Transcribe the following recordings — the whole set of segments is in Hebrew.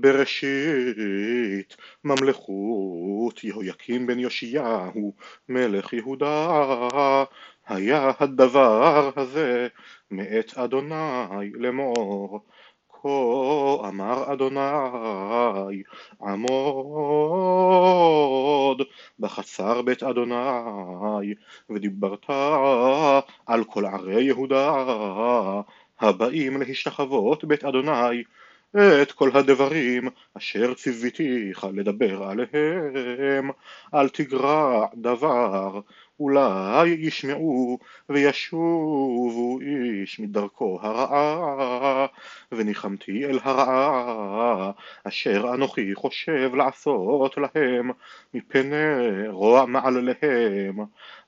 בראשית ממלכות יהויקים בן יאשיהו מלך יהודה היה הדבר הזה מאת אדוני לאמור. כה אמר אדוני עמוד בחצר בית אדוני ודיברת על כל ערי יהודה הבאים להשתחוות בית אדוני את כל הדברים אשר ציוויתיך לדבר עליהם. אל תגרע דבר אולי ישמעו וישובו איש מדרכו הרעה. וניחמתי אל הרעה אשר אנוכי חושב לעשות להם מפני רוע מעלליהם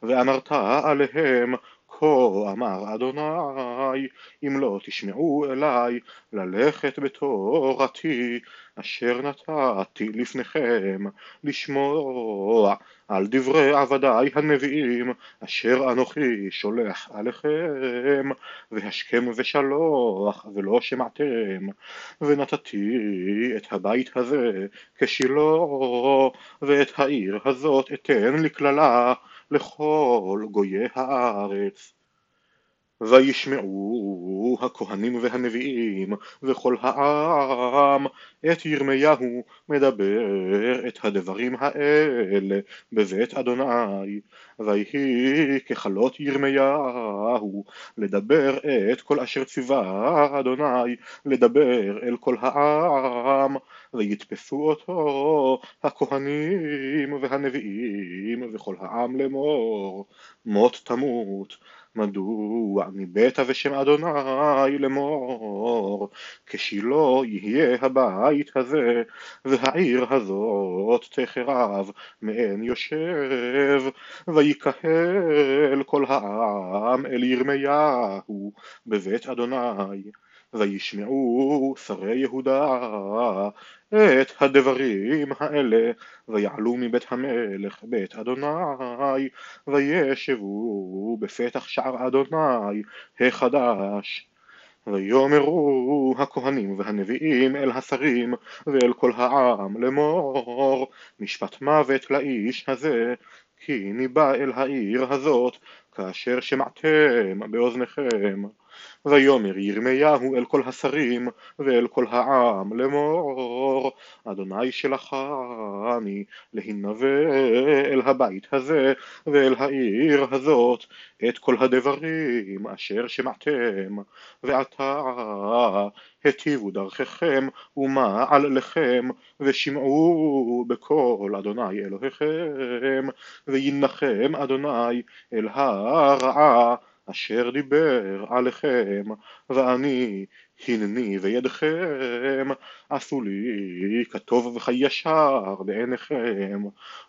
ואמרת עליהם כה אמר אדוני אם לא תשמעו אלי ללכת בתורתי אשר נתתי לפניכם לשמוע על דברי עבדי הנביאים אשר אנוכי שולח עליכם והשכם ושלוח ולא שמעתם. ונתתי את הבית הזה כשילו ואת העיר הזאת אתן לקללה לכל גויי הארץ וישמעו הכהנים והנביאים וכל העם. את ירמיהו מדבר את הדברים האלה בבית אדוני. ויהי ככלות ירמיהו לדבר את כל אשר ציווה אדוני לדבר אל כל העם. ויתפסו אותו הכהנים והנביאים וכל העם לאמור מות תמות מדוע ניבאת בשם אדוני לאמור כשילו יהיה הבית הזה והעיר הזאת תחרב מעין יושב ויקהל כל העם אל ירמיהו בבית אדוני וישמעו שרי יהודה את הדברים האלה ויעלו מבית המלך בית אדוני וישבו בפתח שער אדוני החדש. ויאמרו הכהנים והנביאים אל השרים ואל כל העם לאמור משפט מוות לאיש הזה כי ניבא אל העיר הזאת כאשר שמעתם באוזניכם ויאמר ירמיהו אל כל השרים ואל כל העם לאמור אדוני שלחני להנבא אל הבית הזה ואל העיר הזאת את כל הדברים אשר שמעתם ועתה היטיבו דרככם ומעל לכם ושמעו בקול אדוני אלוהיכם וינחם אדוני אל הרעה אשר דיבר עליכם ואני הנני וידכם. עשו לי כטוב וכישר בעיניכם.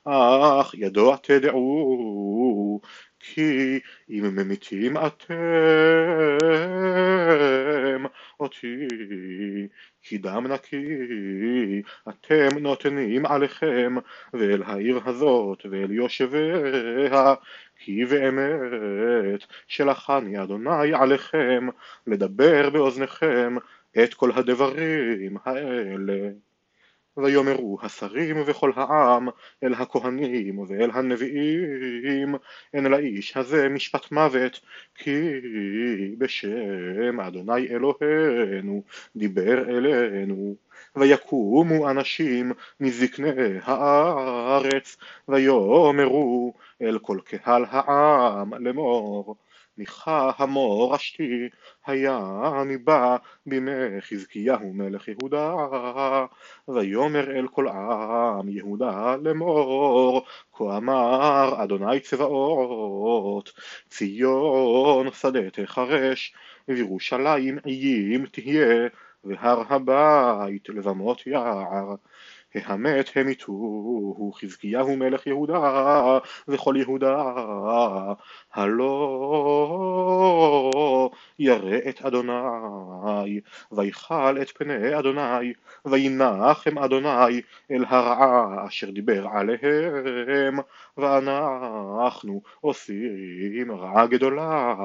אך ידוע תדעו כי אם ממיתים אתם אותי כי דם נקי אתם נותנים עליכם ואל העיר הזאת ואל יושביה כי באמת שלחני אדוני עליכם לדבר באוזניכם את כל הדברים האלה. ויאמרו השרים וכל העם אל הכהנים ואל הנביאים אין לאיש הזה משפט מוות כי בשם אדוני אלוהינו דיבר אלינו ויקומו אנשים מזקני הארץ ויאמרו אל כל קהל העם לאמור מיכה המורשתי היה ניבא בימי חזקיהו מלך יהודה ויאמר אל כל עם יהודה לאמור כה אמר אדוני צבאות ציון שדה תחרש וירושלים עיים תהיה והר הבית לבמות יער המת המיתוהו חזקיהו מלך יהודה וכל יהודה הלא ירא את אדוני ויכל את פני אדוני וינחם אדוני אל הרעה אשר דיבר עליהם ואנחנו עושים רעה גדולה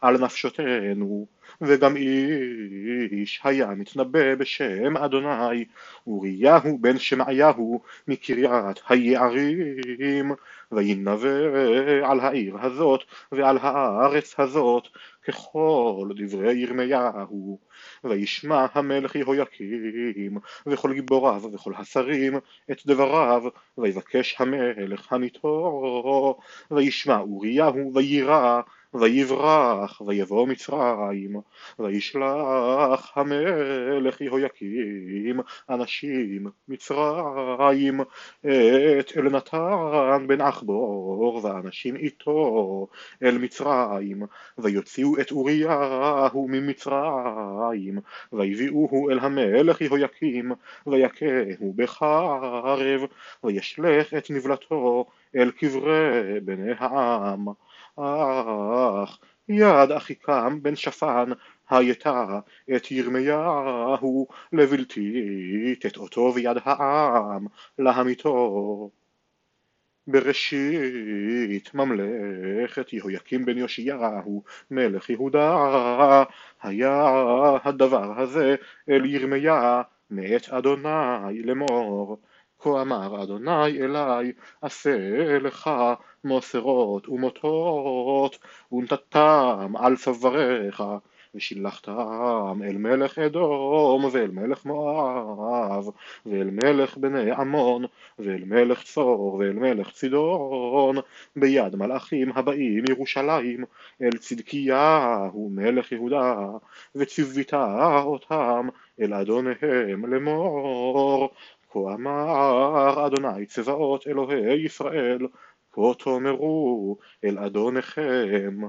על נפשותנו וגם איש היה מתנבא בשם אדוני, אוריהו בן שמעיהו מקריית היערים, וינבא על העיר הזאת ועל הארץ הזאת ככל דברי ירמיהו. וישמע המלך יהויקים וכל גיבוריו וכל השרים את דבריו ויבקש המלך הניתו וישמע אוריהו ויירא ויברח ויבוא מצרים וישלח המלך יהויקים אנשים מצרים את אלנתן בן אחבור ואנשים איתו אל מצרים ויוציאו את אוריהו ממצרים ויביאוהו אל המלך יהויקים ויכהו בחרב וישלך את נבלתו אל קברי בני העם אך יד אחיקם בן שפן הייתה את ירמיהו לבלתי תטעותו ביד העם להמיתו. בראשית ממלכת יהויקים בן יאשיהו מלך יהודה היה הדבר הזה אל ירמיה מאת אדוני לאמור כה אמר אדוני אלי עשה לך מוסרות ומוטות ונתתם על צוואריך ושילחתם אל מלך אדום ואל מלך מואב ואל מלך בני עמון ואל מלך צור ואל מלך צידון ביד מלאכים הבאים ירושלים אל צדקיהו מלך יהודה וציווית אותם אל אדוניהם לאמור כה אמר אדוני צבאות אלוהי ישראל כה תאמרו אל אדוניכם